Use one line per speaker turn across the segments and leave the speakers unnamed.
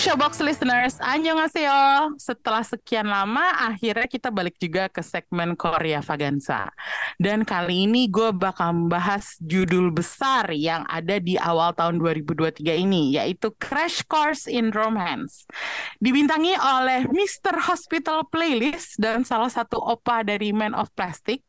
Showbox listeners, annyeonghaseyo. Setelah sekian lama, akhirnya kita balik juga ke segmen Korea Vaganza. Dan kali ini gue bakal membahas judul besar yang ada di awal tahun 2023 ini, yaitu Crash Course in Romance. Dibintangi oleh Mr. Hospital Playlist dan salah satu opa dari Man of Plastic,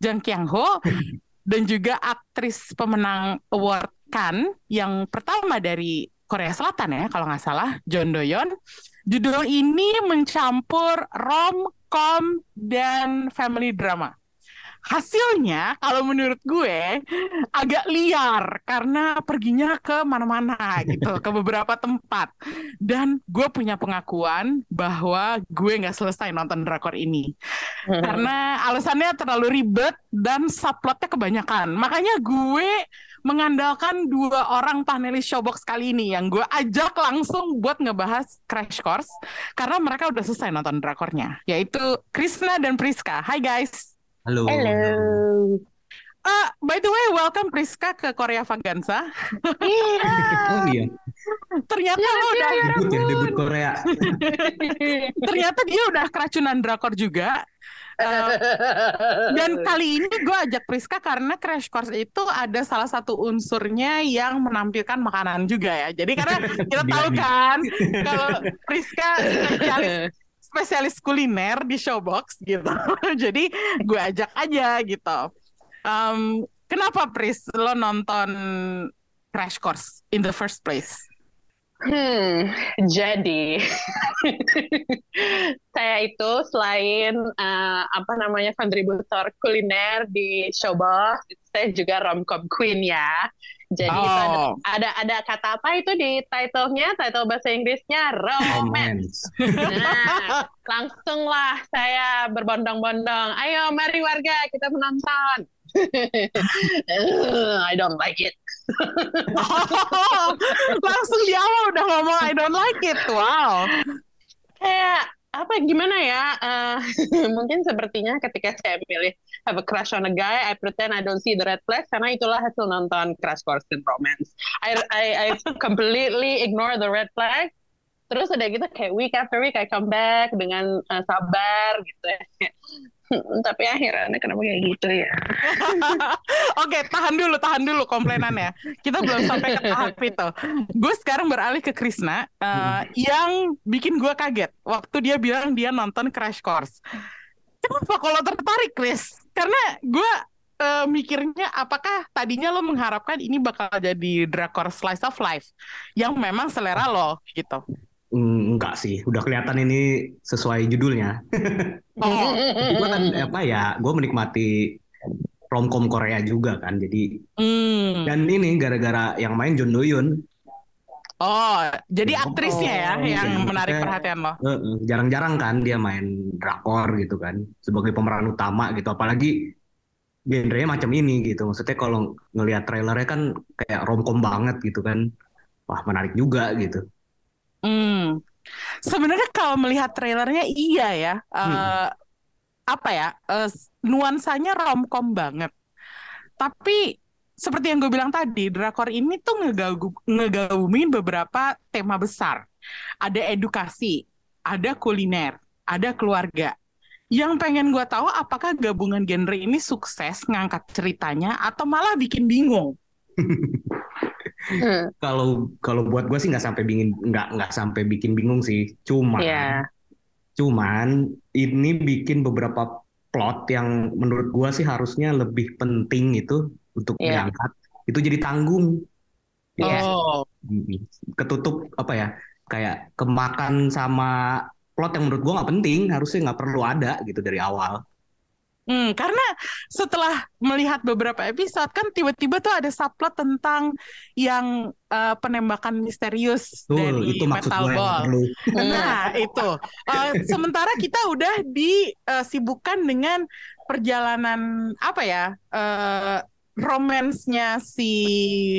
Jang Kyang Ho, dan juga aktris pemenang award Kan yang pertama dari Korea Selatan ya kalau nggak salah John Doyon. Judul ini mencampur rom-com dan family drama. Hasilnya kalau menurut gue agak liar karena perginya ke mana-mana gitu, ke beberapa tempat. Dan gue punya pengakuan bahwa gue nggak selesai nonton drakor ini. Karena alasannya terlalu ribet dan subplotnya kebanyakan. Makanya gue mengandalkan dua orang panelis Showbox kali ini yang gue ajak langsung buat ngebahas Crash Course karena mereka udah selesai nonton drakornya yaitu Krisna dan Priska. Hai guys.
Halo.
Halo.
Uh, by the way, welcome Priska ke Korea Vaganza.
Iya.
Oh iya,
ternyata lo udah
debut ya, debut Korea.
ternyata dia udah keracunan drakor juga. Uh, dan kali ini gue ajak Priska karena Crash Course itu ada salah satu unsurnya yang menampilkan makanan juga ya. Jadi karena kita tahu kan kalau Priska spesialis spesialis kuliner di Showbox gitu. Jadi gue ajak aja gitu. Um, kenapa Pris lo nonton Crash Course in the first place?
Hmm, jadi saya itu selain eh, apa namanya kontributor kuliner di Showbox, saya juga romcom queen ya. Jadi itu ada,
Oh.
ada ada kata apa itu di title-nya, title bahasa Inggrisnya. Romance. Nah, langsunglah saya berbondong-bondong. Ayo, mari warga kita menonton. I don't like it.
Langsung di awal udah ngomong I don't like it. Wow.
kayak apa gimana ya eh, mungkin sepertinya ketika saya milih have a crush on a guy I pretend I don't see the red flags karena itulah hasil nonton Crash Course in Romance I I, I completely ignore the red flags terus udah gitu kayak week after week I come back dengan eh, sabar gitu ya Hmm, tapi akhirnya kenapa kayak gitu ya
Oke, tahan dulu, tahan dulu komplainannya. Kita belum sampai ke tahap itu. Gue sekarang beralih ke Krisna, eh, yang bikin gue kaget waktu dia bilang dia nonton Crash Course. Kenapa kalau tertarik, Chris? Karena gue eh, mikirnya apakah tadinya lo mengharapkan ini bakal jadi drakor slice of life yang memang selera lo gitu.
Mm, enggak sih, udah kelihatan ini sesuai judulnya.
Oh,
Gue kan apa ya, gue menikmati romcom Korea juga kan. Jadi
hmm.
dan ini gara-gara yang main John Doyon.
oh, jadi aktrisnya ya
Oh,
yang
iya.
menarik
Maksudnya-
perhatian lo.
Jarang-jarang kan dia main drakor gitu kan, sebagai pemeran utama gitu. Apalagi genrenya macam ini gitu. Maksudnya kalau ngelihat trailernya kan kayak romcom banget gitu kan. Wah menarik juga gitu.
Hmm. Sebenarnya kalau melihat trailernya iya ya. Eh,
Hmm.
Apa ya? eh, nuansanya romcom banget. Tapi seperti yang gue bilang tadi, drakor ini tuh ngegagu- ngegabungin beberapa tema besar. Ada edukasi, ada kuliner, ada keluarga. Yang pengen gue tahu apakah gabungan genre ini sukses ngangkat ceritanya atau malah bikin bingung.
Hmm,
Kalau kalau buat gue sih nggak sampai bikin nggak nggak sampai bikin bingung sih. Cuman
ya
cuman ini bikin beberapa plot yang menurut gue sih harusnya lebih penting itu untuk
Iya.
diangkat. Itu jadi tanggung.
Iya.
Oh,
Ketutup apa ya? Kayak kemakan sama plot yang menurut gue nggak penting. Harusnya nggak perlu ada gitu dari awal.
Hmm, karena setelah melihat beberapa episode kan tiba-tiba tuh ada subplot tentang yang eh, penembakan misterius
Tuh,
dari
itu
Metal Ball. Nah, itu. Eh, sementara kita udah disibukkan dengan perjalanan apa ya? eh, romansnya si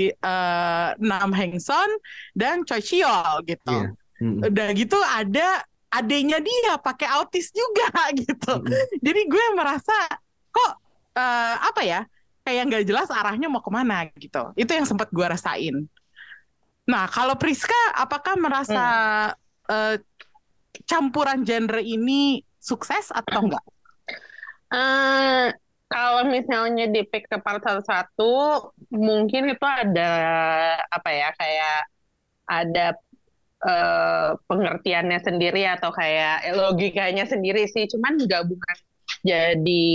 uh, Nam Heng Son dan Choi Chiol gitu.
Iya. Mm-mm.
Udah gitu ada adanya dia pakai autis juga gitu. Jadi gue merasa kok uh, apa ya kayak nggak jelas arahnya mau ke mana gitu. Itu yang sempat gue rasain. Nah kalau Priska apakah merasa uh, campuran genre ini sukses atau enggak?
Eh, kalau misalnya di pick ke part satu-satu, mungkin itu ada apa ya kayak ada eh, pengertiannya sendiri atau kayak logikanya sendiri sih. Cuman gabungan jadi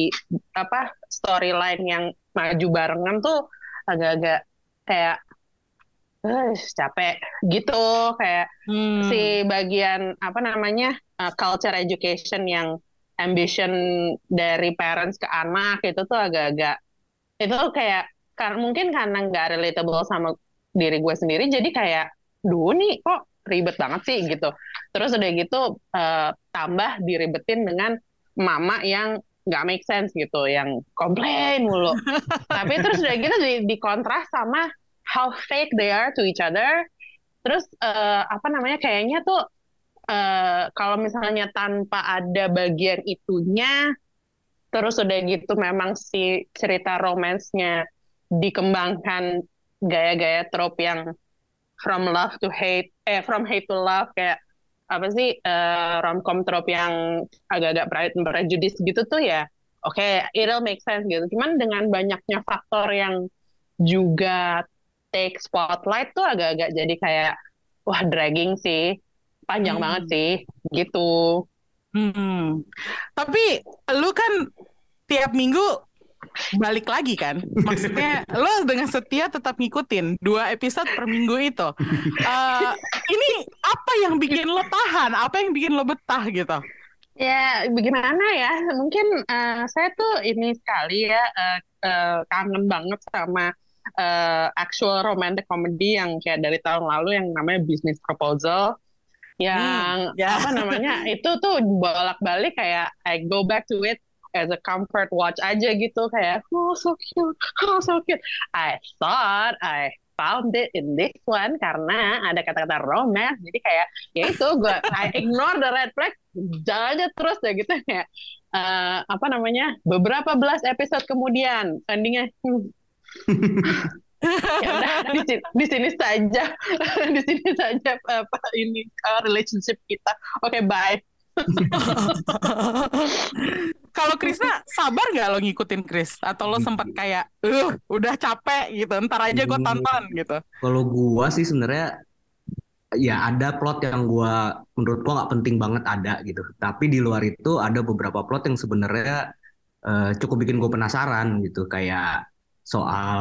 apa storyline yang maju barengan tuh agak-agak kayak eh capek gitu kayak
Hmm.
si bagian apa namanya uh, culture education yang ambition dari parents ke anak itu tuh agak-agak itu kayak karena mungkin karena nggak relatable sama diri gue sendiri jadi kayak duh nih kok ribet banget sih gitu. Terus udah gitu uh, tambah diribetin dengan mama yang nggak make sense gitu. Yang komplain mulu. Tapi terus udah gitu di, di kontras sama how fake they are to each other. Terus eh, apa namanya kayaknya tuh eh, kalau misalnya tanpa ada bagian itunya terus udah gitu memang si cerita romansnya dikembangkan gaya-gaya trope yang from love to hate eh from hate to love kayak apa sih eh, romcom trope yang agak-agak prejudice gitu tuh ya oke it'll make sense gitu cuman dengan banyaknya faktor yang juga take spotlight tuh agak-agak jadi kayak wah dragging sih panjang
Hmm.
banget sih gitu
Hmm. Tapi lu kan tiap minggu balik lagi kan? Maksudnya lo dengan setia tetap ngikutin dua episode per minggu itu. Eh, ini apa yang bikin lo tahan? Apa yang bikin lo betah gitu?
Ya, bagaimana ya? Mungkin eh, saya tuh ini sekali ya eh, eh, kangen banget sama eh, actual romantic comedy yang kayak dari tahun lalu yang namanya Business Proposal. Yang
ya.
apa namanya? Itu tuh bolak-balik kayak I go back to it as a comfort watch aja gitu kayak oh so cute, oh so cute. I thought I found it in this one karena ada kata-kata romance. Jadi kayak ya itu gue I ignore the red flag jalan aja terus ya gitu kayak eh, apa namanya beberapa belas episode kemudian endingnya hmm, ya di, sini, di sini saja di sini saja apa ini uh, relationship kita. Oke bye
Kalau Krisna sabar nggak lo ngikutin Chris? Atau lo sempat kayak, uh, udah capek gitu, ntar aja gue
Hmm.
tonton gitu.
Kalau gua sih sebenarnya ya ada plot yang gua menurut gua nggak penting banget ada gitu. Tapi di luar itu ada beberapa plot yang sebenarnya eh, cukup bikin gue penasaran gitu. Kayak soal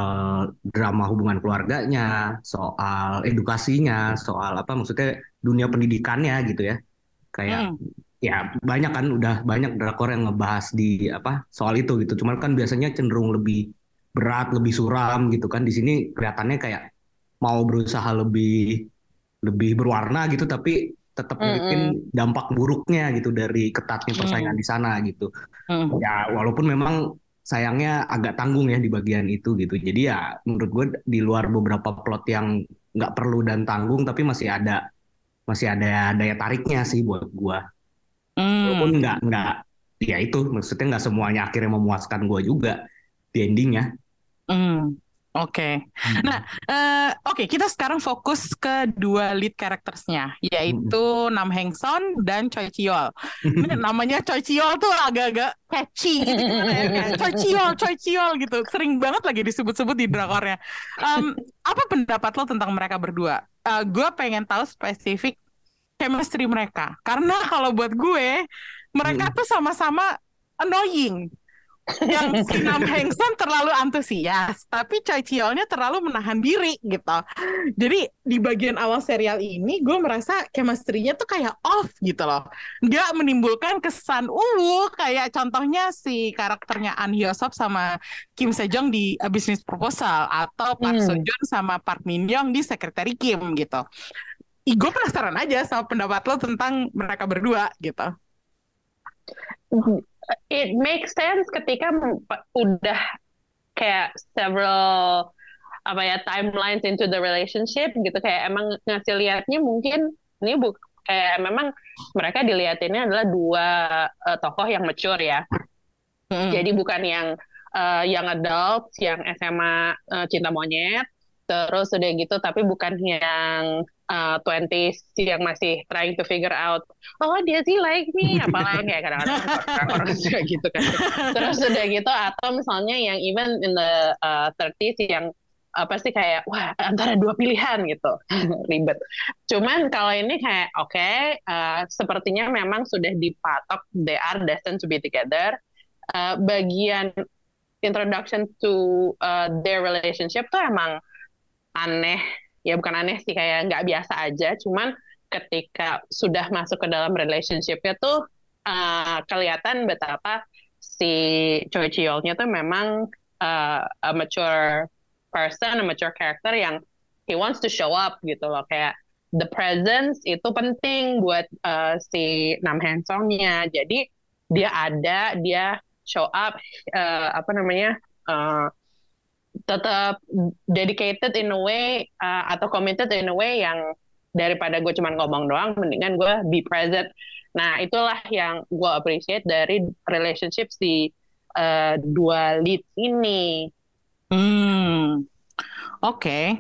drama hubungan keluarganya, soal edukasinya, soal apa maksudnya dunia pendidikannya gitu ya. Kayak
Hmm.
Ya banyak kan udah banyak drakor yang ngebahas di apa soal itu gitu. Cuman kan biasanya cenderung lebih berat, lebih suram gitu kan. Di sini kelihatannya kayak mau berusaha lebih lebih berwarna gitu tapi tetap bikin dampak buruknya gitu dari ketatnya persaingan di sana gitu.
Hmm.
Ya walaupun memang sayangnya agak tanggung ya di bagian itu gitu. Jadi ya menurut gue di luar beberapa plot yang nggak perlu dan tanggung tapi masih ada masih ada daya tariknya sih buat gue.
Hmm.
Walaupun nggak nggak ya itu maksudnya nggak semuanya akhirnya memuaskan gue juga di endingnya.
Hmm. Oke. Nah, eh, oke kita sekarang fokus ke dua lead karaktersnya, yaitu Nam Heng Son dan Choi Chiol. Ini namanya Choi Chiol tuh agak-agak catchy gitu ya? Kayak Choi Chiol, Choi Chiol gitu. Sering banget lagi disebut-sebut di drakornya. Em, apa pendapat lo tentang mereka berdua? Eh, gue pengen tahu spesifik chemistry mereka. Karena kalau buat gue, mereka tuh sama-sama annoying. Yang si Nam Heng Son terlalu antusias, tapi Choi Chiolnya terlalu menahan diri gitu. Jadi di bagian awal serial ini gue merasa chemistry-nya tuh kayak off gitu loh. Nggak menimbulkan kesan uwu kayak contohnya si karakternya An Hyo Sop sama Kim Sejong di A Business Proposal atau Park
Hmm.
Seo Joon sama Park Min Young di Secretary Kim gitu. Gue penasaran aja sama pendapat lo tentang mereka berdua gitu.
it makes sense ketika udah kayak several apa ya timelines into the relationship gitu kayak emang ngasih liatnya mungkin ini bu kayak memang mereka dilihatinnya adalah dua uh, tokoh yang mature ya. Hmm. Jadi bukan yang uh, young adults yang SMA uh, cinta monyet terus udah gitu tapi bukan yang uh, 20s yang masih trying to figure out oh dia sih like me apalagi kayak kadang-kadang orang juga gitu kan terus udah gitu atau misalnya yang even in the uh, 30s yang apa sih kayak wah antara dua pilihan gitu ribet. Cuman kalau ini kayak oke okay, uh, sepertinya memang sudah dipatok they are destined to be together. Uh, bagian introduction to uh, their relationship tuh emang aneh ya bukan aneh sih kayak nggak biasa aja. Cuman ketika sudah masuk ke dalam relationshipnya tuh uh, kelihatan betapa si Choi Chiolnya tuh memang uh, a mature person, a mature character yang he wants to show up gitu loh kayak the presence itu penting buat uh, si Nam Heng Songnya. Jadi dia ada, dia show up uh, apa namanya uh, tetap dedicated in a way uh, atau committed in a way yang daripada gue cuma ngomong doang, mendingan gue be present. Nah itulah yang gue appreciate dari relationship si uh, dua lead ini.
Hmm, oke. Okay.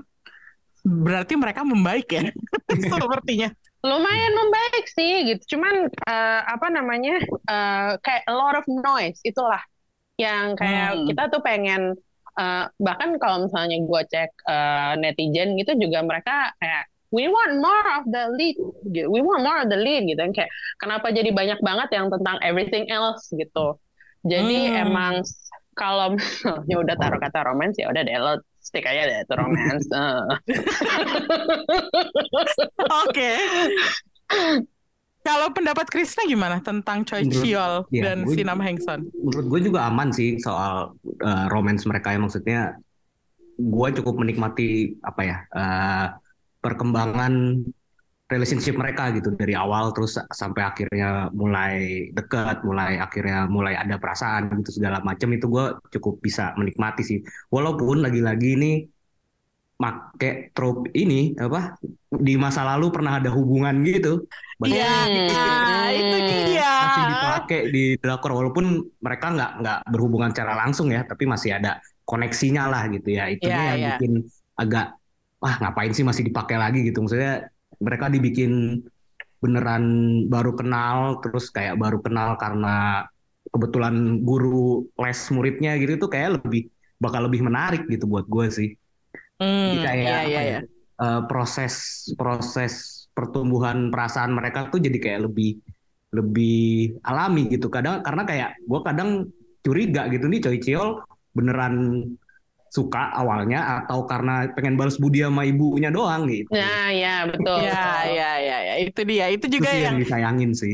Berarti mereka membaik ya, sepertinya.
Lumayan membaik sih, gitu. Cuman uh, apa namanya, uh, kayak a lot of noise itulah yang kayak hmm. kita tuh pengen. Uh, bahkan kalau misalnya gue cek uh, netizen gitu juga mereka kayak we want more of the lead, we want more of the lead gitu. Kayak kenapa jadi banyak banget yang tentang everything else gitu. Jadi hmm. emang kalau misalnya udah taruh kata romance ya udah deh lo stick aja deh itu romance.
Oke. Kalau pendapat Krisna gimana tentang Choi Chiol ya, dan gue, Sinam Hengson?
Menurut gue juga aman sih soal uh, romance mereka ya maksudnya gue cukup menikmati apa ya uh, perkembangan relationship mereka gitu dari awal terus sampai akhirnya mulai dekat, mulai akhirnya mulai ada perasaan gitu segala macam itu gue cukup bisa menikmati sih. Walaupun lagi-lagi ini make trope ini apa di masa lalu pernah ada hubungan gitu.
Iya, ya, itu dia.
Masih dipakai di drakor walaupun mereka nggak nggak berhubungan secara langsung ya, tapi masih ada koneksinya lah gitu ya. Itu ya, yang ya. bikin agak wah ngapain sih masih dipakai lagi gitu. Maksudnya mereka dibikin beneran baru kenal terus kayak baru kenal karena kebetulan guru les muridnya gitu tuh kayak lebih bakal lebih menarik gitu buat gue sih.
Hmm, Jadi kayak iya, iya, iya.
Uh, proses proses pertumbuhan perasaan mereka tuh jadi kayak lebih lebih alami gitu kadang karena kayak gue kadang curiga gitu nih Choi Chiol beneran suka awalnya atau karena pengen balas budi sama ibunya doang gitu.
Nah, ya betul.
Ya, ya, ya, ya, itu dia. Itu juga
itu
yang,
yang disayangin sih.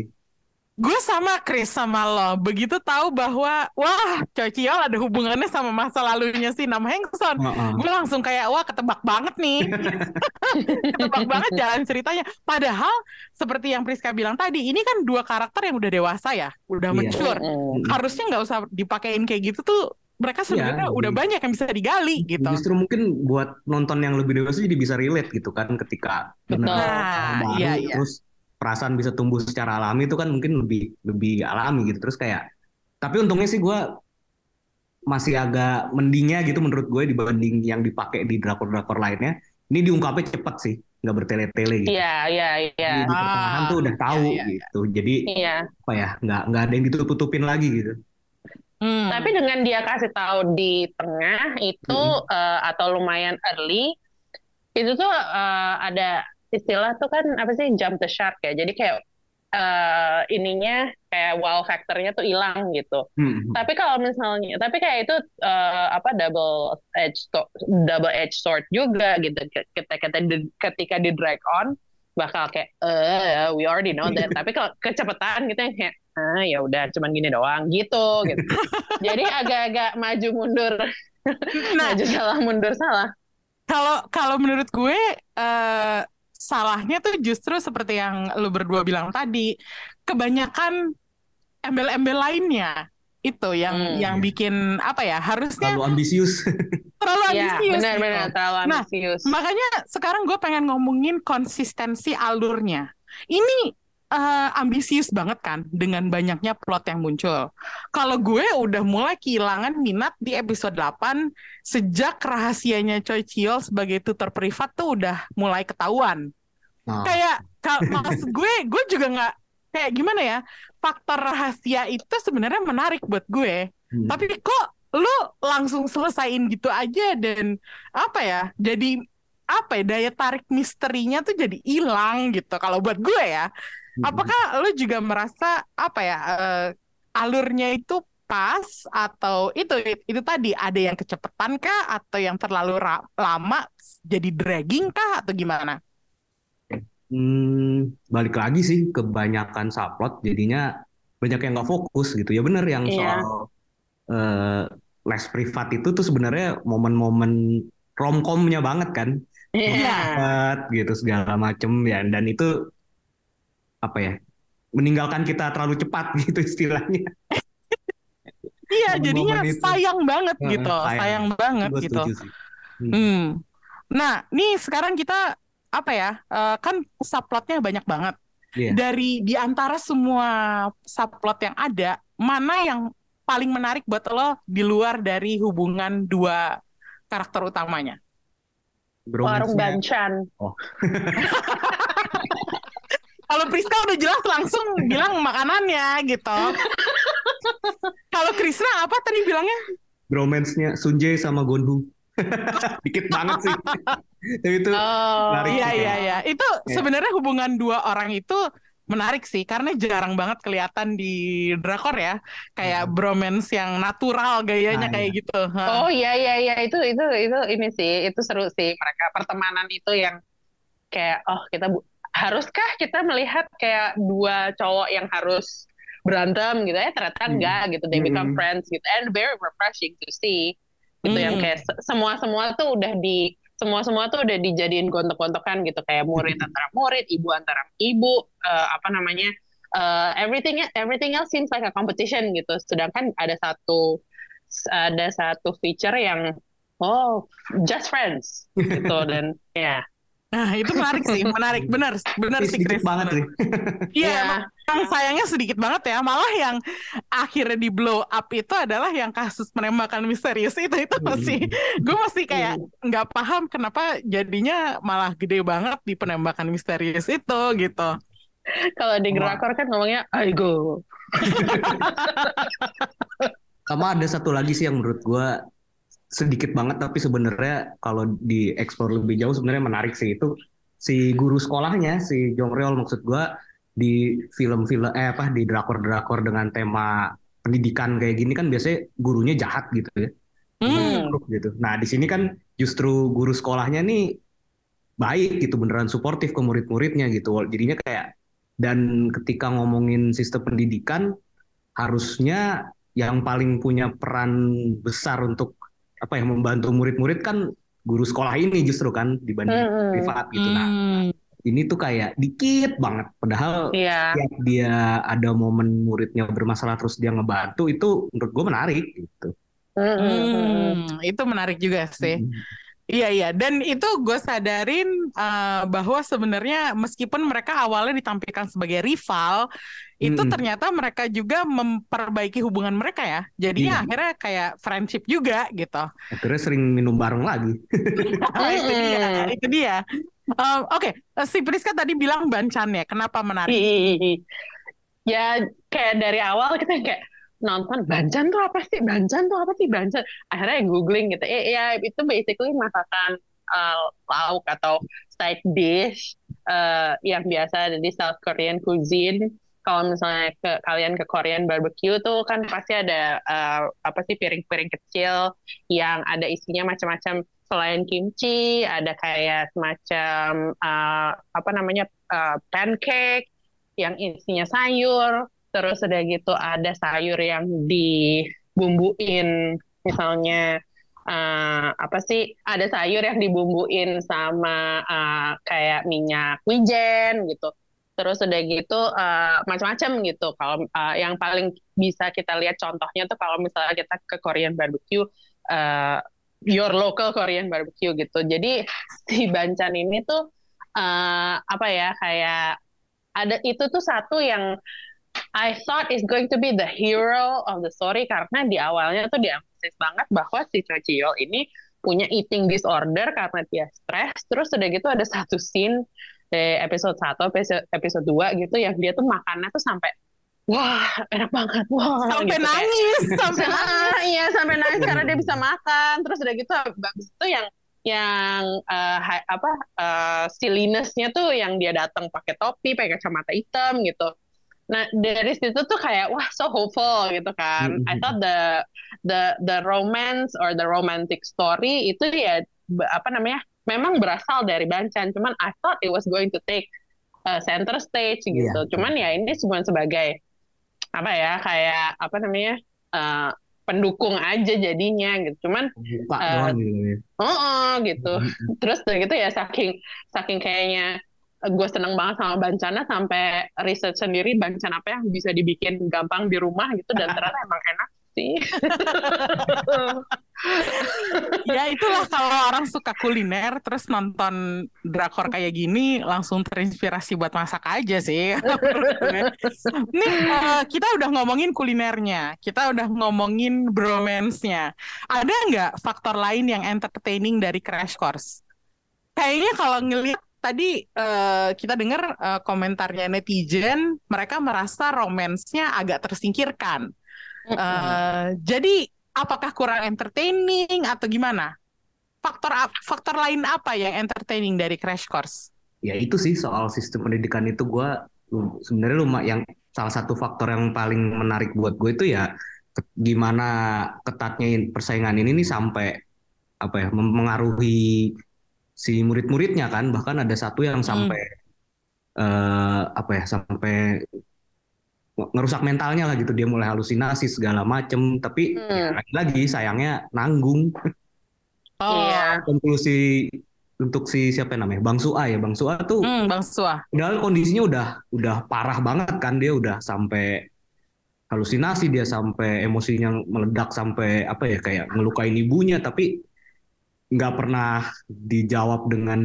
Gue sama Chris sama lo, begitu tahu bahwa wah Chociol ada hubungannya sama masa lalunya si Nam Hengson, uh -uh. gue langsung kayak wah ketebak banget nih, ketebak banget jalan ceritanya. Padahal seperti yang Priska bilang tadi, ini kan dua karakter yang udah dewasa ya, udah yeah. mature, harusnya nggak usah dipakein kayak gitu tuh mereka iya, sebenarnya ya, udah banyak yang bisa digali gitu.
Justru mungkin buat nonton yang lebih dewasa jadi bisa relate gitu kan ketika
benar nah,
baru iya, iya. terus perasaan bisa tumbuh secara alami itu kan mungkin lebih lebih alami gitu terus kayak tapi untungnya sih gue masih agak mendingnya gitu menurut gue dibanding yang dipakai di drakor-drakor lainnya ini diungkapnya cepet sih nggak bertele-tele gitu.
Iya iya iya.
Di pertengahan ah, tuh udah tahu iya, iya, iya. gitu. Jadi
iya.
apa ya nggak nggak ada yang ditutup-tutupin lagi gitu.
Hmm. Tapi dengan dia kasih tahu di tengah itu hmm. uh, atau lumayan early, itu tuh uh, ada istilah tuh kan apa sih jump the shark ya. Jadi kayak uh, ininya kayak wow factornya tuh hilang gitu. Hmm. Tapi kalau misalnya, tapi kayak itu uh, apa double edge double edge sword juga gitu. Ketika ketika di drag on bakal kayak uh, we already know that. tapi kalau kecepatan gitu yang kayak ah ya udah cuman gini doang gitu gitu jadi agak-agak maju mundur nah, maju salah mundur salah
kalau kalau menurut gue uh, salahnya tuh justru seperti yang lu berdua bilang tadi kebanyakan embel-embel lainnya itu yang
Hmm.
yang bikin apa ya harusnya
Terlalu ambisius.
terlalu
Iya,
ambisius
benar-benar
gitu.
terlalu
Nah,
ambisius.
Makanya sekarang gue pengen ngomongin konsistensi alurnya. Ini eh, ambisius banget kan dengan banyaknya plot yang muncul. Kalau gue udah mulai kehilangan minat di episode 8 sejak rahasianya Choi Chiol sebagai tutor privat tuh udah mulai ketahuan.
Nah,
Kayak ka- maksud gue, gue juga nggak kayak gimana ya? Faktor rahasia itu sebenarnya menarik buat gue.
hmm.
Tapi kok lu langsung selesain gitu aja dan apa ya? Jadi apa ya daya tarik misterinya tuh jadi hilang gitu kalau buat gue ya. Apakah lu juga merasa apa ya eh, alurnya itu pas atau itu itu tadi ada yang kecepatan kah atau yang terlalu lama jadi dragging kah atau gimana?
Hmm, balik lagi sih kebanyakan subplot jadinya banyak yang nggak fokus gitu ya bener yang
Iya.
soal eh, les privat itu tuh sebenarnya momen-momen romcomnya banget kan
Iya.
Privat gitu segala macem ya dan itu apa ya meninggalkan kita terlalu cepat gitu istilahnya
Iya, jadinya
itu.
sayang banget gitu,
sayang.
sayang banget
Gue
gitu.
Hmm.
Hmm. Nah, nih sekarang kita apa ya? eh, kan subplotnya banyak banget.
Iya.
Dari di antara semua subplot yang ada, mana yang paling menarik buat lo di luar dari hubungan dua karakter utamanya?
Warung
Bromance-nya-
Bancan.
Kalau Priska udah jelas langsung bilang makanannya gitu. Kalau Krisna apa tadi bilangnya?
bromance-nya Sunjae sama Gonhu dikit banget sih tapi itu
Oh,
Menarik
Iya
sih,
iya iya. Itu
Iya.
sebenarnya hubungan dua orang itu menarik sih karena jarang banget kelihatan di drakor ya. Kayak
Mhm.
bromance yang natural gayanya
Nah,
kayak
iya.
gitu.
Oh iya iya iya itu itu itu ini sih itu seru sih mereka pertemanan itu yang kayak oh kita bu- haruskah kita melihat kayak dua cowok yang harus berantem gitu? Ya ternyata
Hmm.
enggak gitu. They become
Hmm.
friends gitu. And very refreshing to see gitu yang
Hmm.
kayak semua semua tuh udah di semua semua tuh udah dijadiin gontok-gontokan gitu. Kayak murid antara murid ibu antara ibu eh, apa namanya eh, everything everything else seems like a competition gitu. Sedangkan ada satu ada satu feature yang oh just friends gitu. Dan ya
Nah, itu menarik sih, menarik benar, benar sih Chris.
banget sih
Iya,
Iya.
yang sayangnya sedikit banget ya. Malah yang akhirnya di blow up itu adalah yang kasus penembakan misterius itu itu
Hmm.
masih gue masih kayak nggak paham kenapa jadinya malah gede banget di penembakan misterius itu gitu.
kalau di drakor kan ngomongnya aigo
sama ada satu lagi sih yang menurut gua sedikit banget tapi sebenarnya kalau dieksplor lebih jauh sebenarnya menarik sih itu si guru sekolahnya si Jong Reol maksud gua di film-film eh apa di drakor-drakor dengan tema pendidikan kayak gini kan biasanya gurunya jahat gitu ya
Hmm.
Gitu. Nah, di sini kan justru guru sekolahnya nih baik gitu, beneran suportif ke murid-muridnya gitu. Jadinya kayak dan ketika ngomongin sistem pendidikan harusnya yang paling punya peran besar untuk apa ya membantu murid-murid kan guru sekolah ini justru kan dibanding
Hmm.
privat gitu. Nah,
Hmm.
ini tuh kayak dikit banget padahal
iya
tiap dia ada momen muridnya bermasalah terus dia ngebantu itu menurut gue menarik gitu.
Hmm, hmm, hmm.
Hmm, itu menarik juga sih. Iya iya dan itu gue sadarin eh, bahwa sebenarnya meskipun mereka awalnya ditampilkan sebagai rival, itu
Mm-mm.
ternyata mereka juga memperbaiki hubungan mereka ya. Jadinya
Iya.
akhirnya kayak friendship juga gitu.
Akhirnya sering minum bareng lagi.
Nah, itu dia, itu dia. Eh, Oke, eh, si Priska tadi bilang Bancan ya. Kenapa menarik?
Ih, ya kayak dari awal kita kayak nonton Bancan tuh apa sih? Bancan tuh apa sih? Bancan. Akhirnya googling gitu. Eh, ya itu basically masakan uh, lauk atau side dish uh, yang biasa ada di South Korean cuisine. Kalau misalnya ke kalian ke Korean barbecue tuh kan pasti ada uh, apa sih piring-piring kecil yang ada isinya macam-macam selain kimchi, ada kayak semacam uh, apa namanya uh, pancake yang isinya sayur, terus udah gitu ada sayur yang dibumbuin, misalnya eh, apa sih? Ada sayur yang dibumbuin sama eh, kayak minyak wijen gitu. terus udah gitu uh, macam-macam gitu. Kalau uh, yang paling bisa kita lihat contohnya tuh kalau misalnya kita ke Korean barbecue, uh, your local Korean barbecue gitu. Jadi si Bancan ini tuh uh, apa ya kayak ada itu tuh satu yang I thought is going to be the hero of the story karena di awalnya tuh diemphasize banget bahwa si Choi Chi-yeol ini punya eating disorder karena dia stres. Terus udah gitu ada satu scene di episode 1, episode, episode 2 gitu yang dia tuh makannya tuh sampai wah enak banget wah
sampai
gitu,
nangis
kayak,
sampai nangis.
iya sampai nangis karena dia bisa makan. Terus udah gitu habis itu yang yang uh, apa uh, silliness-nya tuh yang dia datang pakai topi pakai kacamata hitam gitu Nah dari situ tuh kayak wah so hopeful gitu kan. Mm -hmm. I thought the the the romance or the romantic story itu ya apa namanya memang berasal dari Bancan. Cuman I thought it was going to take uh, center stage gitu. Yeah. Cuman ya ini cuma sebagai apa ya kayak apa namanya uh, pendukung aja jadinya gitu. Cuman
Pak uh, gitu ya.
Oh, oh gitu. Terus gitu ya saking saking kayaknya gue seneng banget sama Bancana sampai riset sendiri Bancana apa yang bisa dibikin gampang di rumah gitu dan ternyata emang enak sih.
ya itulah kalau orang suka kuliner terus nonton drakor kayak gini langsung terinspirasi buat masak aja sih. Ini uh, kita udah ngomongin kulinernya, kita udah ngomongin bromance-nya. Ada nggak faktor lain yang entertaining dari Crash Course? Kayaknya kalau ngelihat tadi uh, kita dengar uh, komentarnya netizen, mereka merasa romansnya agak tersingkirkan. Uh, jadi apakah kurang entertaining atau gimana? Faktor faktor lain apa yang entertaining dari Crash Course?
Ya itu sih soal sistem pendidikan itu gue sebenarnya lumayan yang salah satu faktor yang paling menarik buat gue itu ya gimana ketatnya persaingan ini nih sampai apa ya mengaruhi si murid-muridnya kan bahkan ada satu yang sampai hmm. uh, apa ya sampai ngerusak mentalnya lah gitu. Dia mulai halusinasi segala macem tapi hmm. ya, lagi-lagi sayangnya nanggung.
Oh. Iya.
Konklusi untuk si siapa namanya? Bang Sua ya? Bang Sua tuh
hmm, Bang Sua.
padahal kondisinya udah udah parah banget kan. Dia udah sampai halusinasi dia sampai emosinya meledak sampai apa ya kayak ngelukain ibunya. Tapi nggak pernah dijawab dengan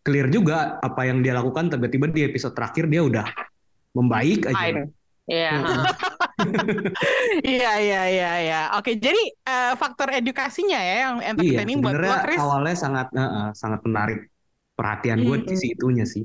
clear juga apa yang dia lakukan tiba-tiba di episode terakhir dia udah membaik aja.
Iya.
Iya iya iya iya. Oke, jadi uh, faktor edukasinya ya yang entertaining iya, buat gue Chris.
awalnya sangat uh, sangat menarik perhatian gue hmm. di situnya sih.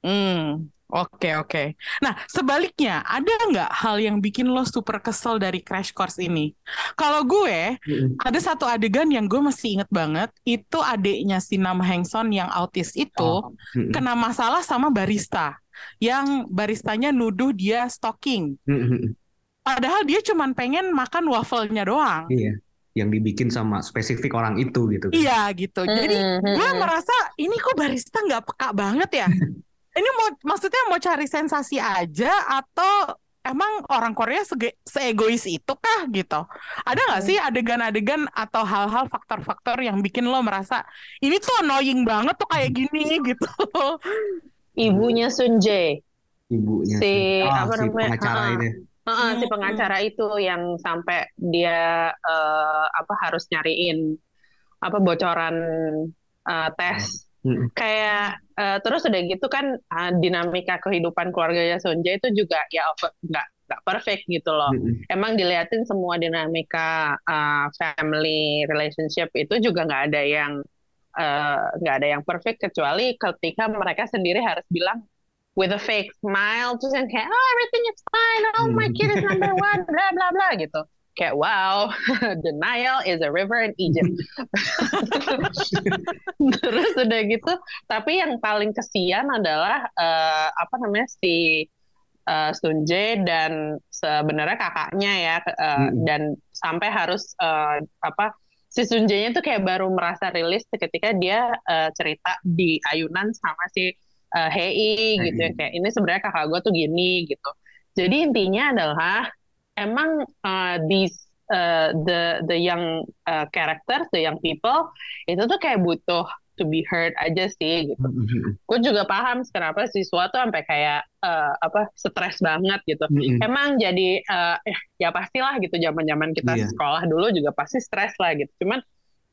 Hmm. Oke oke. Nah sebaliknya ada nggak hal yang bikin lo super kesel dari crash course ini? Kalau gue mm. ada satu adegan yang gue masih inget banget itu adiknya si Nam Hengson yang autis itu oh. mm. kena masalah sama barista yang baristanya nuduh dia stalking. Mm. Padahal dia cuma pengen makan wafelnya doang.
Iya yang dibikin sama spesifik orang itu gitu.
Iya gitu. Jadi gue merasa ini kok barista nggak peka banget ya. ini mau maksudnya mau cari sensasi aja atau emang orang Korea sege, seegois itu kah gitu? Ada nggak sih adegan-adegan atau hal-hal faktor-faktor yang bikin lo merasa ini tuh annoying banget tuh kayak gini gitu?
Ibunya Sun Jae.
Ibunya
si oh, apa si namanya?
pengacara uh, ini.
Uh, uh, si pengacara itu yang sampai dia uh, apa harus nyariin apa bocoran uh, tes Hmm. Kayak uh, terus udah gitu kan uh, dinamika kehidupan keluarganya Sonja itu juga ya nggak nggak perfect gitu loh. Hmm. Emang diliatin semua dinamika uh, family relationship itu juga nggak ada yang nggak uh, ada yang perfect kecuali ketika mereka sendiri harus bilang with a fake smile terus yang kayak oh everything is fine oh my kid is number one bla bla bla gitu kayak wow denial is a river in Egypt. Terus udah gitu tapi yang paling kesian adalah uh, apa namanya si uh, Sunje dan sebenarnya kakaknya ya uh, hmm. dan sampai harus uh, apa si Sunje-nya tuh kayak baru merasa rilis ketika dia uh, cerita di ayunan sama si uh, Hei gitu ya kayak ini sebenarnya kakak gue tuh gini gitu. Jadi intinya adalah emang uh, these uh, the the young uh, characters, the young people itu tuh kayak butuh to be heard aja sih gitu. Gue juga paham kenapa siswa tuh sampai kayak uh, apa stres banget gitu.
Mm-mm.
Emang jadi uh, ya pastilah gitu zaman-zaman kita
Iya.
sekolah dulu juga pasti stres lah gitu. Cuman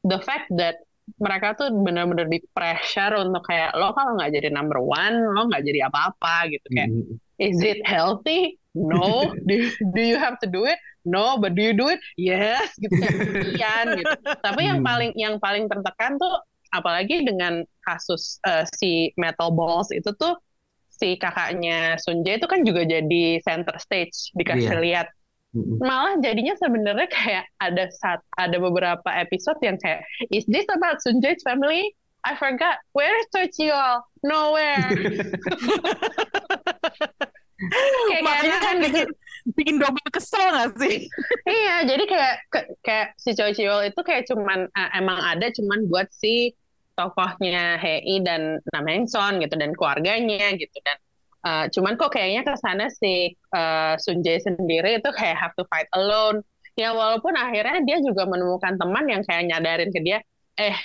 the fact that mereka tuh benar-benar di pressure untuk kayak lo kalau nggak jadi number one lo nggak jadi apa-apa gitu kayak
Mm-mm.
is it healthy? No. do, do you have to do it? No. But do you do it? Yes. Gitu kasihan gitu. Tapi yang
Hmm.
paling yang paling tertekan tuh apalagi dengan kasus eh, si Metal Balls itu tuh si kakaknya Sunja itu kan juga jadi center stage dikasih
Iya.
lihat.
Mm-mm.
Malah jadinya sebenarnya kayak ada saat ada beberapa episode yang kayak is this about Sunja's family? I forgot. Where is Tochiol? Nowhere. kayak
Makanya kan bikin, bikin double kesel gak sih?
Iya, jadi kayak ke- kayak si Choi Chiwol itu kayak cuman eh, emang ada cuman buat si tokohnya Hei dan Nam Heng Son gitu dan keluarganya gitu dan eh, cuman kok kayaknya ke sana si eh, Sun Jae sendiri itu kayak have to fight alone. Ya walaupun akhirnya dia juga menemukan teman yang kayak nyadarin ke dia, eh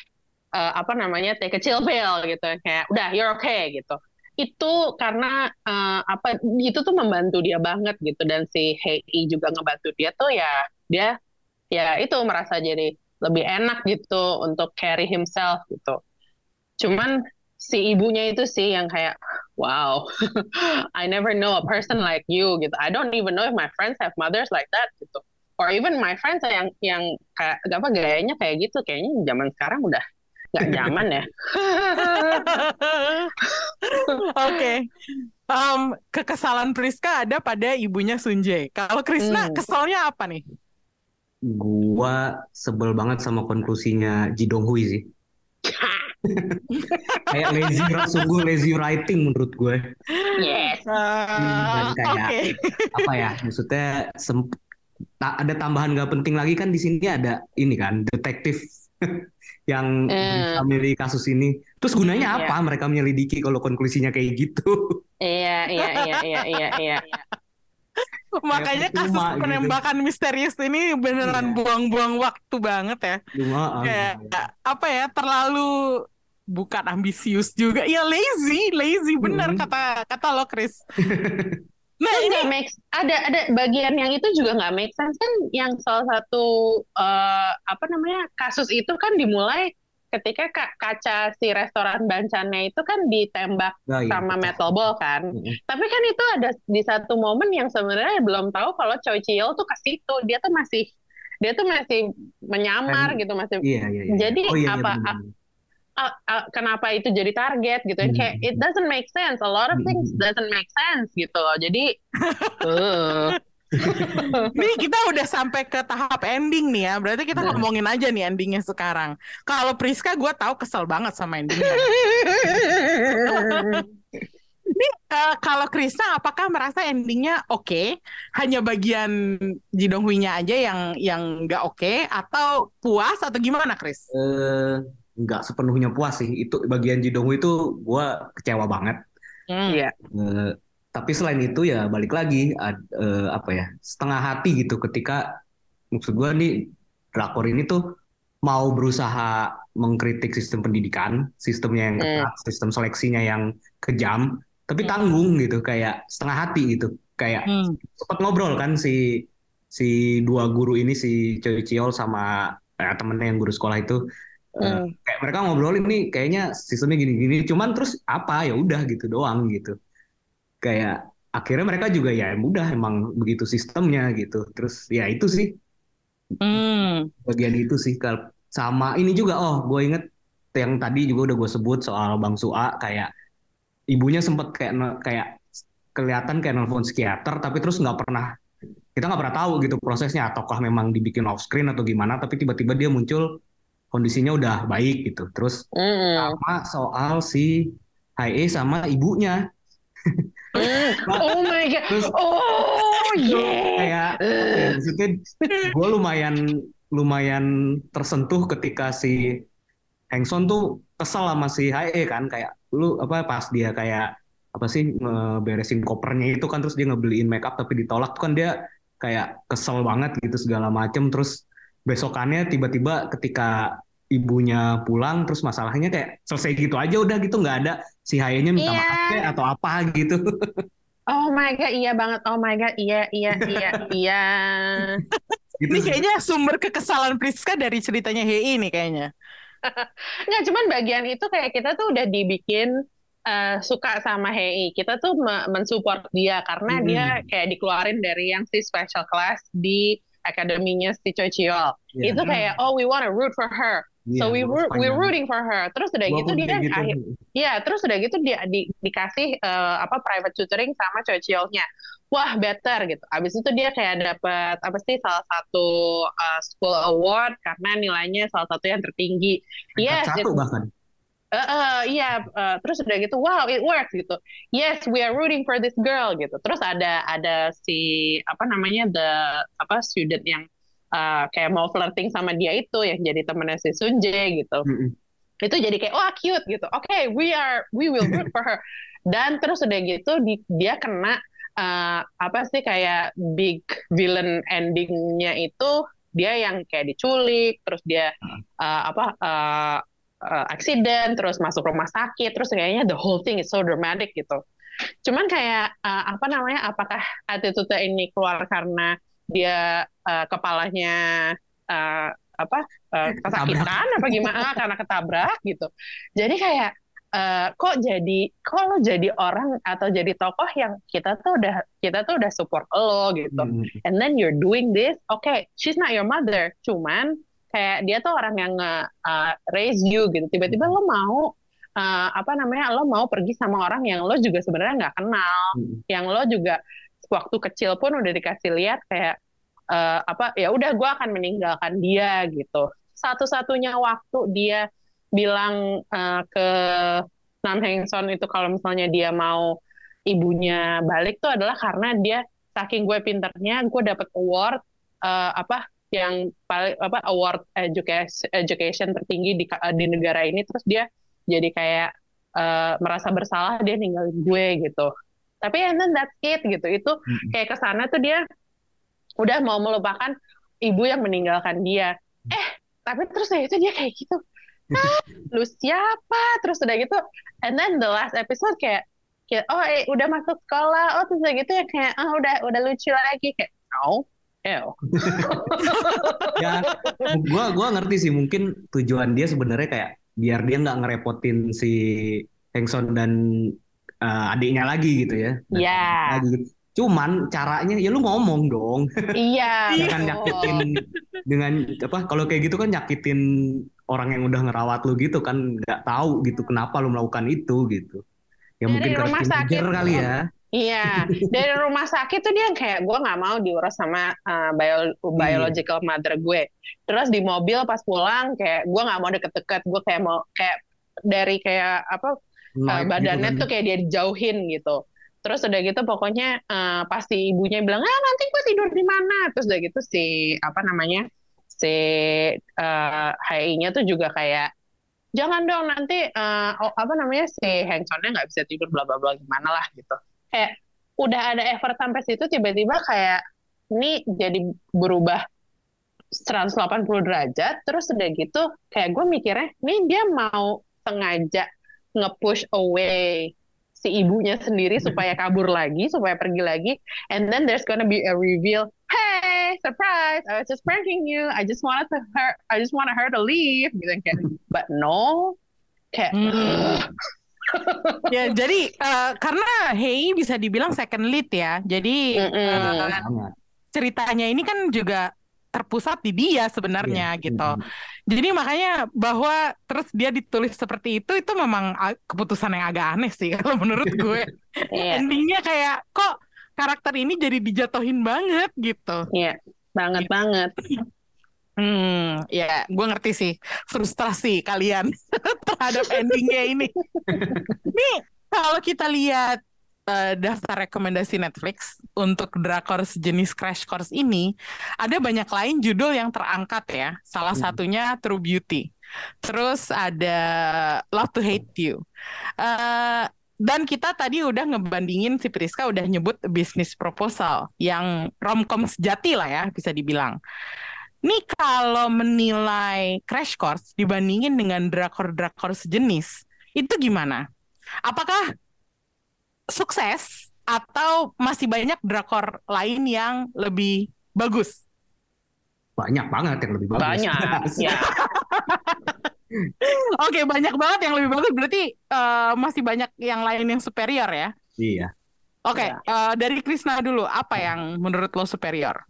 eh, apa namanya take a chill pill gitu kayak udah you're okay gitu. Itu karena eh, apa itu tuh membantu dia banget gitu dan si Hei juga ngebantu dia tuh ya dia ya itu merasa jadi lebih enak gitu untuk carry himself gitu. Cuman si ibunya itu sih yang kayak wow, I never know a person like you gitu. I don't even know if my friends have mothers like that gitu. Or even my friends yang yang kayak apa gayanya kayak gitu kayaknya zaman sekarang udah nggak zaman ya.
Oke. Em, kekesalan Priska ada pada ibunya Sunjae. Kalau Krisna
Hmm.
keselnya apa nih?
Gua sebel banget sama konklusinya Ji Dong Hui sih. Kayak lazy, sungguh lazy writing menurut gue.
yes.
Ah,
dan kayak-
Oke.
Apa ya? Maksudnya sem- ta- ada tambahan gak penting lagi kan di sini ada ini kan detektif yang
Eh.
berusaha menyelidiki kasus ini. Terus gunanya
Iya.
apa mereka menyelidiki kalau konklusinya kayak gitu?
Iya iya iya iya iya iya.
Makanya kasus
percuma gitu.
penembakan misterius ini beneran
Iya.
buang-buang waktu banget ya.
Cuma
Kayak apa ya? Terlalu bukan ambisius juga. Ya lazy, lazy bener
Mm.
kata kata lo Chris. Nah
Terus
ini
make ada ada bagian yang itu juga nggak make sense kan yang salah satu eh, apa namanya kasus itu kan dimulai ketika ka- kaca si restoran Bancannya itu kan ditembak
Nah, iya,
sama
betul.
metal ball kan.
Mm-mm.
Tapi kan itu ada di satu momen yang sebenarnya belum tahu kalau Choi Chiol tuh ke situ. Dia tuh masih dia tuh masih menyamar
Kan-
gitu masih
Iya, iya, iya.
Jadi
Oh, iya, iya,
apa- ah, ah, kenapa itu jadi target gitu
Hmm.
kayak it doesn't make sense a lot of things
Hmm.
doesn't make sense gitu loh jadi eh.
Nih kita udah sampai ke tahap ending nih ya. Berarti kita
Nah.
ngomongin aja nih endingnya sekarang. Kalau Priska gue tahu kesel banget sama endingnya. Eh, kalau Krisna apakah merasa endingnya oke? Hanya bagian Ji Dong Hui-nya aja yang yang nggak oke atau puas atau gimana, Kris?
Eh, nggak sepenuhnya puas sih. Itu bagian Ji Dong Hui itu gua kecewa banget.
Hmm.
Iya.
Eh, tapi selain itu ya balik lagi ad- eh, apa ya setengah hati gitu ketika maksud gua nih drakor ini tuh mau berusaha mengkritik sistem pendidikan, sistemnya yang ketat, sistem seleksinya yang kejam, tapi
Hmm.
tanggung gitu kayak setengah hati gitu. Kayak
Hmm.
sempat ngobrol kan si si dua guru ini si Choi Chiol sama eh, temennya yang guru sekolah itu eh,
Hmm.
kayak mereka ngobrolin nih kayaknya sistemnya gini-gini cuman terus apa ya udah gitu doang gitu kayak akhirnya mereka juga ya udah emang begitu sistemnya gitu terus ya itu sih
Hmm.
bagian itu sih Kal. sama ini juga oh gue inget yang tadi juga udah gue sebut soal Bang Sua kayak ibunya sempat kayak kayak kelihatan kayak nelfon psikiater tapi terus nggak pernah kita nggak pernah tahu gitu prosesnya ataukah memang dibikin off screen atau gimana tapi tiba-tiba dia muncul kondisinya udah baik gitu terus
Mm.
sama soal si Hae sama ibunya
Mm. Oh my god.
terus
Oh yeah.
kayak ya, maksudnya gue lumayan lumayan tersentuh ketika si Hengson tuh kesel sama si Hae kan kayak lu apa pas dia kayak apa sih ngeberesin kopernya itu kan terus dia ngebeliin make up tapi ditolak tuh kan dia kayak kesel banget gitu segala macem terus besokannya tiba-tiba ketika ibunya pulang terus masalahnya kayak selesai gitu aja udah gitu nggak ada si Haye-nya minta
Iya.
maaf kayak atau apa gitu.
Oh my god, iya banget. Oh my god, iya iya iya iya.
gitu.
Ini kayaknya sumber kekesalan Priska dari ceritanya Hei ini kayaknya.
Nggak, cuman bagian itu kayak kita tuh udah dibikin eh, suka sama Hei. Kita tuh me- mensupport dia karena
Hmm.
dia kayak dikeluarin dari yang si special class di akademinya si Choi Chiyol.
Iya.
Itu kayak oh we wanna root for her.
Iya,
So we
gua
root, we're
sepanjang-
rooting for her. Terus udah gitu dia
gitu.
akhir Iya, terus udah gitu dia di, dikasih eh, apa private tutoring sama Choi Chiyol-nya. Wah, better gitu. Abis itu dia kayak dapat apa sih salah satu eh, school award karena nilainya salah satu yang tertinggi. Yes,
satu bahkan.
Eh, eh, iya, eh, terus udah gitu, wow, it works gitu. Yes, we are rooting for this girl gitu. Terus ada ada si apa namanya the apa student yang eh, kayak mau flirting sama dia itu yang jadi temennya si Sunjae gitu
Mm-mm.
itu jadi kayak wah cute gitu oke we are we will root for her dan terus udah gitu di- dia kena eh, apa sih kayak big villain endingnya itu dia yang kayak diculik terus dia eh, apa eh, eh, accident terus masuk rumah sakit terus kayaknya the whole thing is so dramatic gitu. Cuman kayak eh, apa namanya apakah attitude ini keluar karena dia eh, kepalanya eh, apa eh, kesakitan apa gimana karena ketabrak gitu. Jadi kayak eh, kok jadi kok lo jadi orang atau jadi tokoh yang kita tuh udah kita tuh udah support lo gitu.
Mm.
and then you're doing this okay she's not your mother. Cuman kayak dia tuh orang yang uh, raise you gitu tiba-tiba lo mau uh, apa namanya lo mau pergi sama orang yang lo juga sebenarnya nggak kenal
Mm.
yang lo juga waktu kecil pun udah dikasih lihat kayak eh, apa ya udah gue akan meninggalkan dia gitu satu-satunya waktu dia bilang eh, ke Nam Heng Son itu kalau misalnya dia mau ibunya balik tuh adalah karena dia saking gue pinternya gue dapet award eh, apa yang paling apa award education education tertinggi di di negara ini terus dia jadi kayak eh, merasa bersalah dia ninggalin gue gitu. Tapi and then that's it gitu. Itu
Mm.
kayak ke sana tuh dia udah mau melupakan ibu yang meninggalkan dia. Eh tapi terus ya itu dia kayak gitu ah lu siapa? Terus udah gitu and then the last episode kayak kayak oh eh, udah masuk sekolah. Oh terus udah gitu ya kayak ah udah udah lucu lagi. Kayak no ew
ya gua gua ngerti sih mungkin tujuan dia sebenarnya kayak biar dia nggak ngerepotin si Hengson dan eh, adiknya lagi gitu ya
Iya.
lagi gitu. cuman caranya ya lu ngomong dong
iya
jangan
betul.
nyakitin dengan apa kalau kayak gitu kan nyakitin orang yang udah ngerawat lu gitu kan nggak tahu gitu kenapa lu melakukan itu gitu ya
Dari
mungkin karena
rumah sakit.
teenager kali ya
Iya, dari rumah sakit tuh dia kayak gue nggak mau diurus sama uh, bio- biological mother gue. Terus di mobil pas pulang kayak gue nggak mau deket-deket, gue kayak mau kayak dari kayak apa uh,
gitu
badannya
kan.
tuh kayak dia dijauhin gitu. Terus udah gitu pokoknya uh, pasti ibunya bilang ah nanti gue tidur di mana. Terus udah gitu si apa namanya si uh, HI-nya tuh juga kayak jangan dong nanti uh, apa namanya si Hansonnya nggak bisa tidur bla bla bla gimana lah gitu. Kayak udah ada effort sampai situ tiba-tiba kayak ini jadi berubah 180 derajat terus udah gitu kayak gue mikirnya ini dia mau sengaja nge-push away si ibunya sendiri supaya kabur lagi supaya pergi lagi and then there's gonna be a reveal hey surprise I was just pranking you I just wanted to her I just wanted her to leave gitu kayak but no kayak
Hmm. Ya, jadi eh, karena Hei bisa dibilang second lead ya. Jadi
Mm-mm.
eh,
Sangat.
ceritanya ini kan juga terpusat di dia sebenarnya
Iya.
gitu. Jadi makanya bahwa terus dia ditulis seperti itu itu memang keputusan yang agak aneh sih kalau menurut gue.
Iya,
Endingnya kayak kok karakter ini jadi dijatohin banget gitu.
iya, banget banget.
Hmm, ya gue ngerti sih frustrasi kalian terhadap endingnya ini. Nih kalau kita lihat eh, daftar rekomendasi Netflix untuk drakor sejenis Crash Course ini, ada banyak lain judul yang terangkat ya. Salah
Hmm.
satunya True Beauty. Terus ada Love to Hate You. Eh, dan kita tadi udah ngebandingin si Priska udah nyebut Business Proposal yang romcom sejati lah ya bisa dibilang. Nih kalau menilai Crash Course dibandingin dengan drakor-drakor sejenis, itu gimana? Apakah sukses atau masih banyak drakor lain yang lebih bagus?
Banyak banget yang lebih bagus.
Banyak, ya.
Oke, banyak banget yang lebih bagus. Berarti uh, masih banyak yang lain yang superior ya?
Iya.
Oke,
Iya.
uh, dari Krisna dulu, apa yang menurut lo superior?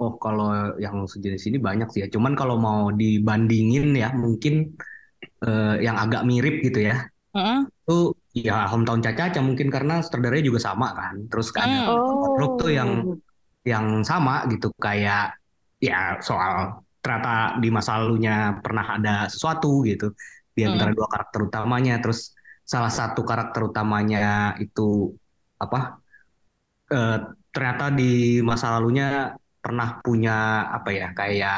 Oh, kalau yang sejenis ini banyak sih ya. Cuman kalau mau dibandingin ya, mungkin eh, yang agak mirip gitu ya.
Mm-mm.
Itu ya Hometown Caca mungkin karena sutradaranya juga sama kan. Terus kan
Hmm.
Oh.
grup tuh yang yang sama gitu kayak ya soal ternyata di masa lalunya pernah ada sesuatu gitu di antara dua karakter utamanya. Terus salah satu karakter utamanya itu apa? eh, ternyata di masa lalunya pernah punya apa ya kayak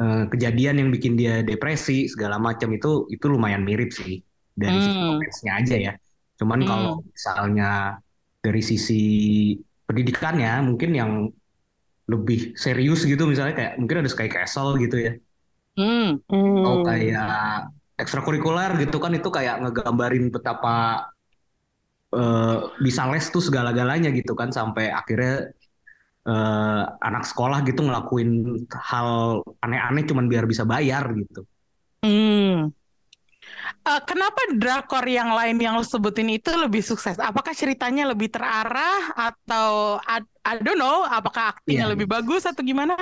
eh, kejadian yang bikin dia depresi segala macam itu itu lumayan mirip sih dari sisi
Hmm.
romansnya aja ya. Cuman
Hmm.
kalau misalnya dari sisi pendidikannya mungkin yang lebih serius gitu misalnya kayak mungkin ada Sky Castle gitu ya.
Hmm.
Atau
Hmm.
kayak ekstrakurikuler gitu kan itu kayak ngegambarin betapa eh, bisa les tuh segala-galanya gitu kan sampai akhirnya eh, anak sekolah gitu ngelakuin hal aneh-aneh cuman biar bisa bayar gitu.
Hmm. Eh, kenapa drakor yang lain yang lo sebutin itu lebih sukses? Apakah ceritanya lebih terarah atau I, I don't know, apakah aktingnya
Iya.
lebih bagus atau gimana?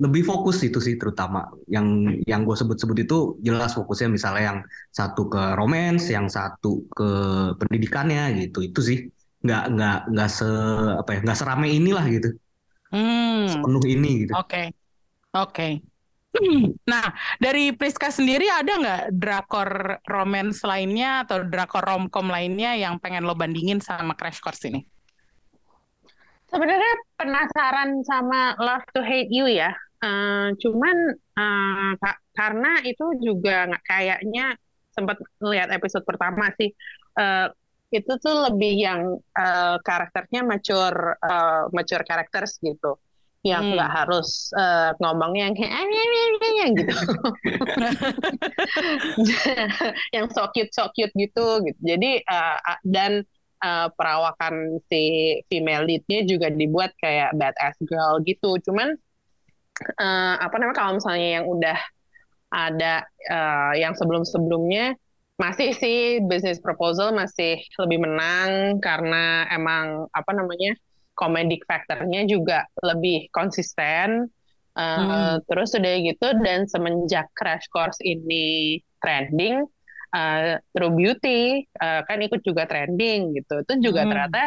Lebih fokus itu sih terutama yang yang gue sebut-sebut itu jelas fokusnya misalnya yang satu ke romance, yang satu ke pendidikannya gitu. Itu sih nggak nggak nggak se apa ya nggak serame inilah gitu,
Hmm.
sepenuh ini gitu.
Oke, oke. Nah, dari Priska sendiri ada nggak drakor romance lainnya atau drakor romcom lainnya yang pengen lo bandingin sama Crash Course ini?
Sebenarnya penasaran sama Love to Hate You ya. Eh, cuman eh, ka- karena itu juga nggak kayaknya sempat melihat episode pertama sih. Eh, itu tuh lebih yang eh, karakternya mature eh, mature characters gitu. Yang
Hmm.
nggak harus eh, ngomongnya yang kayak "Ah, nyeh, nyeh, nyeh, nyeh," gitu. yang so cute so cute gitu gitu. Jadi eh, dan eh, perawakan si female lead-nya juga dibuat kayak badass girl gitu. Cuman eh, apa namanya kalau misalnya yang udah ada eh, yang sebelum-sebelumnya masih sih business proposal masih lebih menang karena emang apa namanya comedic factor-nya juga lebih konsisten. Eh,
Hmm.
Terus udah gitu dan semenjak Crash Course ini trending, eh, True Beauty eh, kan ikut juga trending gitu. Itu juga
Hmm.
ternyata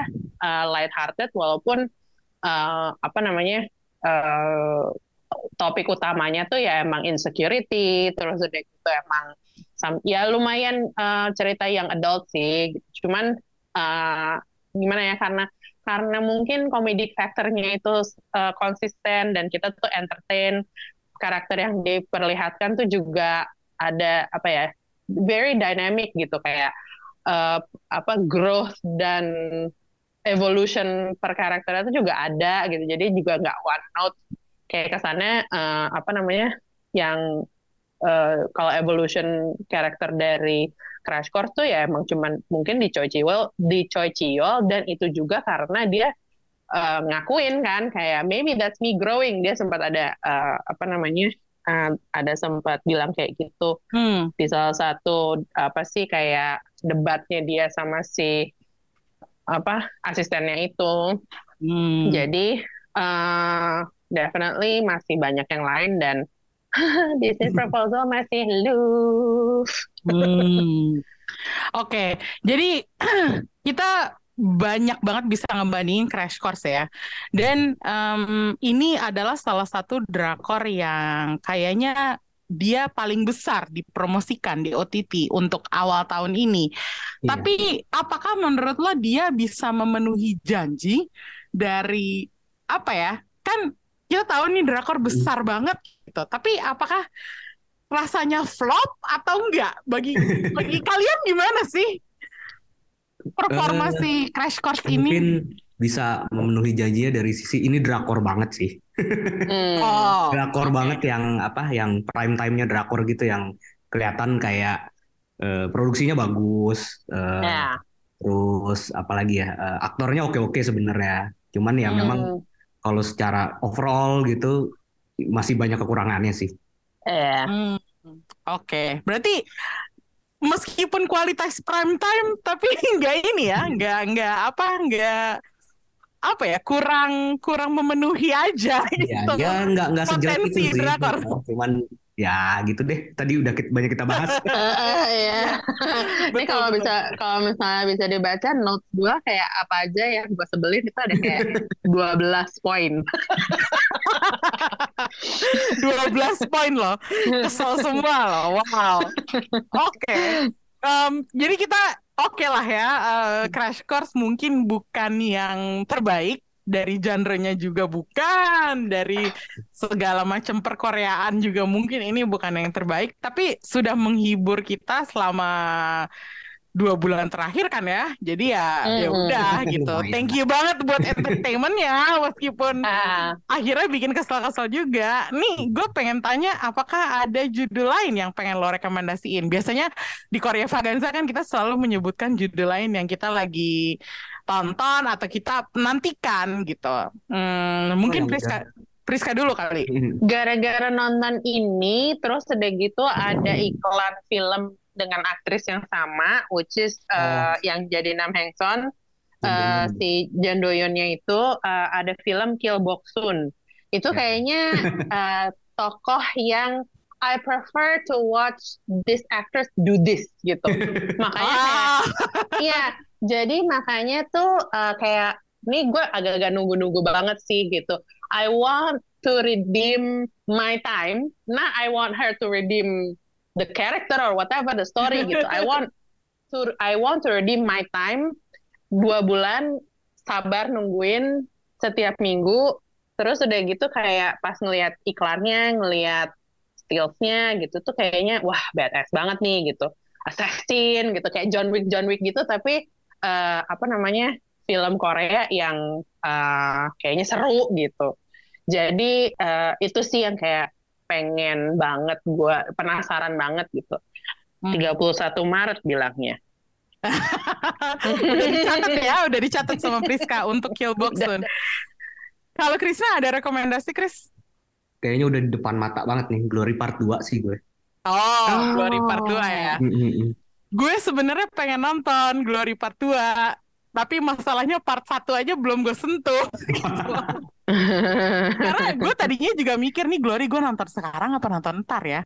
eh, light-hearted walaupun eh, apa namanya eh, topik utamanya tuh ya emang insecurity, terus udah gitu emang ya lumayan eh, cerita yang adult sih. Cuman eh, gimana ya karena karena mungkin comedic factor-nya itu eh, konsisten dan kita tuh entertain karakter yang diperlihatkan tuh juga ada apa ya very dynamic gitu. Kayak eh, apa growth dan evolution per karakternya itu juga ada gitu. Jadi juga nggak one note. Kayak kesannya eh, apa namanya yang eh, kalau evolution karakter dari Crash Course tuh ya emang cuman mungkin di Choi Chiwol di Choi Chiwol dan itu juga karena dia eh, ngakuin kan kayak maybe that's me growing dia sempat ada eh, apa namanya eh, ada sempat bilang kayak gitu
Hmm.
di salah satu apa sih kayak debatnya dia sama si apa asistennya itu
Hmm.
jadi eh definitely masih banyak yang lain dan business proposal masih loose.
Hmm. Oke, jadi kita banyak banget bisa ngebandingin Crash Course ya. Dan em, ini adalah salah satu drakor yang kayaknya dia paling besar dipromosikan di OTT untuk awal tahun ini.
Iya.
Tapi apakah menurut lo dia bisa memenuhi janji dari apa ya? Kan kita tahu nih drakor besar banget gitu. Tapi apakah rasanya flop atau enggak? Bagi bagi kalian gimana sih performa
Eh,
si Crash Course
Mungkin
ini?
bisa memenuhi janjinya dari sisi ini drakor banget sih.
Hmm.
Oh,
drakor
oke.
banget yang apa yang prime time-nya drakor gitu yang kelihatan kayak eh, produksinya bagus eh,
Ya.
terus apalagi ya eh, aktornya oke-oke sebenarnya cuman ya memang
Hmm.
Kalau secara overall gitu masih banyak kekurangannya sih
Iya.
Hmm, Oke, berarti meskipun kualitas prime time, tapi nggak ini ya, nggak nggak apa, nggak apa ya, kurang kurang memenuhi aja
ya
gitu.
ya nggak nggak sejelek itu
Potensi
sih
drakor.
cuman ya gitu deh. Tadi udah kita- banyak kita bahas.
Iya. Ini kalau bisa kalau misalnya bisa dibaca notes gua kayak apa aja yang gua sebelin itu ada kayak 12 poin.
12 poin loh, kesel semua loh, wow. Oke, Em, jadi kita oke lah ya, eh, Crash Course mungkin bukan yang terbaik dari genrenya juga bukan, dari segala macam perkoreaan juga mungkin ini bukan yang terbaik, tapi sudah menghibur kita selama dua bulan terakhir kan ya, jadi ya ya
Mm-mm.
udah gitu. Thank you banget buat entertainmentnya, meskipun
Ah,
akhirnya bikin kesel-kesel juga. Nih, gue pengen tanya, apakah ada judul lain yang pengen lo rekomendasiin? Biasanya di Korea Vaganza kan kita selalu menyebutkan judul lain yang kita lagi tonton atau kita nantikan gitu. Hmm, mungkin
yang
Priska, Priska dulu kali.
gara-gara nonton ini terus udah gitu ada iklan film dengan aktris yang sama which is uh, yang jadi Nam Heng Son uh, si Jang Do Yeon-nya itu uh, ada film Kill Boksun. Itu
Ya.
kayaknya uh, tokoh yang I prefer to watch this actress do this gitu. Makanya kayak
Ah,
Iya, jadi makanya tuh uh, kayak ini gue agak-agak nunggu-nunggu banget sih gitu. I want to redeem my time. Nah, I want her to redeem the character or whatever the story gitu. I want to I want to redeem my time. Dua bulan sabar nungguin setiap minggu. Terus udah gitu kayak pas ngelihat iklannya, ngelihat skillsnya gitu tuh kayaknya wah badass banget nih gitu assassin gitu kayak John Wick John Wick gitu tapi eh, apa namanya film Korea yang eh, kayaknya seru gitu jadi eh, itu sih yang kayak pengen banget gue penasaran banget gitu
Hmm.
31 Maret bilangnya
udah dicatat ya, udah dicatat sama Priska untuk Kill Boxun. Kalau Krisna ada rekomendasi, Kris?
kayaknya udah di depan mata banget nih Glory Part 2 sih gue
Oh, Glory Part 2 ya.
Mm-mm.
Gue sebenarnya pengen nonton Glory Part 2, tapi masalahnya part 1 aja belum gue sentuh. Karena gue tadinya juga mikir nih Glory gue nonton sekarang apa nonton ntar ya.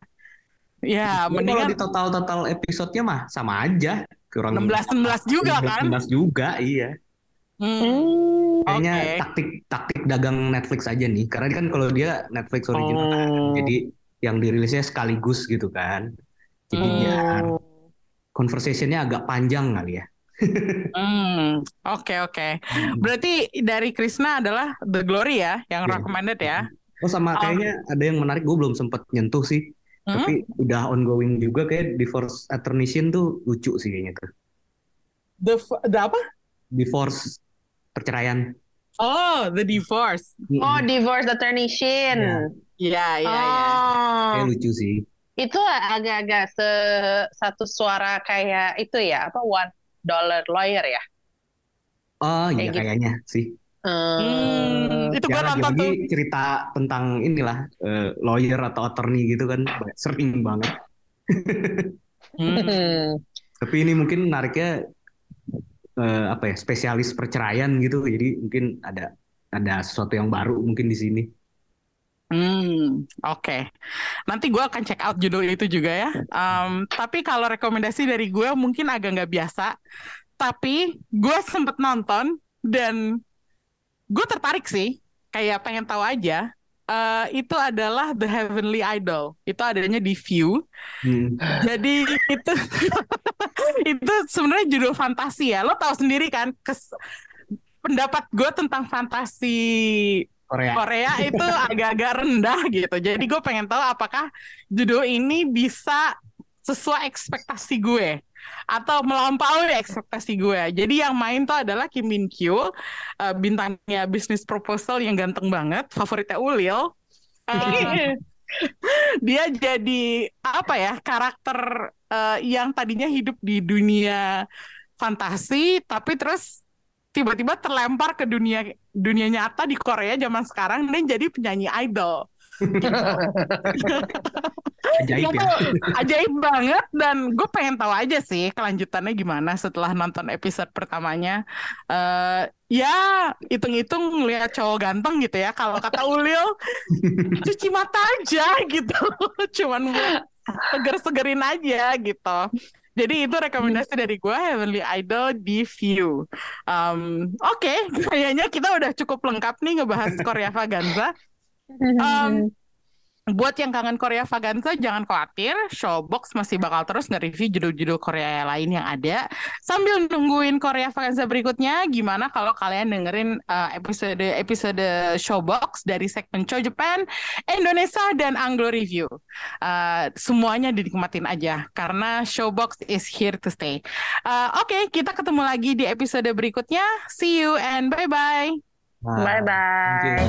Ya,
Kalau
mendingan
di total-total episodenya mah sama aja kurang
16-16 juga kan.
16 juga iya
Hmm.
Hmm.
Kayaknya
Oke.
taktik taktik dagang Netflix aja nih. Karena kan kalau dia Netflix original kan,
Oh.
jadi yang dirilisnya sekaligus gitu kan. Jadi
Hmm.
biar conversationnya agak panjang kali ya.
Hmm, oke oke. Berarti dari Krisna adalah The Glory ya, yang
Iya.
recommended ya.
Oh sama
Oh.
kayaknya ada yang menarik gue belum sempet nyentuh sih.
Hmm?
Tapi udah ongoing juga kayak Divorce Attorney tuh lucu sih kayaknya tuh.
The, the apa?
Divorce perceraian.
Oh, The Divorce.
Oh, Divorce Attorney Shin.
Iya, iya, iya.
Oh,
Kayak lucu sih.
itu agak-agak se satu suara kayak itu ya, apa one dollar lawyer ya?
Oh
Kayak
iya
gitu.
kayaknya sih.
Hmm, itu gue
Ya
nonton tuh.
cerita tentang inilah eh, lawyer atau attorney gitu kan sering banget.
Hmm.
Tapi ini mungkin menariknya eh, apa ya spesialis perceraian gitu. Jadi mungkin ada ada sesuatu yang baru mungkin di sini.
Hmm, oke. Nanti gue akan check out judul itu juga ya. Em, tapi kalau rekomendasi dari gue mungkin agak nggak biasa. Tapi gue sempet nonton dan gue tertarik sih. Kayak pengen tahu aja. Eh, itu adalah The Heavenly Idol. Itu adanya di View.
Hmm.
Jadi itu itu sebenarnya judul fantasi ya. Lo tahu sendiri kan kes- pendapat gue tentang fantasi
Korea.
Korea itu agak-agak rendah gitu. Jadi gue pengen tahu apakah judul ini bisa sesuai ekspektasi gue atau melampaui ekspektasi gue. Jadi yang main tuh adalah Kim Min Kyu, uh, bintangnya bisnis proposal yang ganteng banget, favoritnya Ulil. Uh, dia jadi apa ya karakter uh, yang tadinya hidup di dunia fantasi, tapi terus tiba-tiba terlempar ke dunia dunia nyata di Korea zaman sekarang dan jadi penyanyi idol.
ajaib ya.
ajaib banget dan gue pengen tahu aja sih kelanjutannya gimana setelah nonton episode pertamanya. Uh, ya hitung-hitung ngeliat cowok ganteng gitu ya. Kalau kata Ulil, cuci mata aja gitu. Cuman buat seger-segerin aja gitu. Jadi itu rekomendasi dari gue Heavenly Idol di View. Um, Oke, okay, kayaknya kita udah cukup lengkap nih ngebahas Korea Vaganza. Um, Buat yang kangen Korea Vaganza, jangan khawatir, Showbox masih bakal terus nge-review judul-judul Korea lain yang ada. Sambil nungguin Korea Vaganza berikutnya, gimana kalau kalian dengerin uh, episode-episode Showbox dari segmen Show Japan, Indonesia, dan Anglo Review. Uh, semuanya dinikmatin aja, karena Showbox is here to stay. Uh, Oke, okay, kita ketemu lagi di episode berikutnya. See you and bye-bye.
Bye-bye.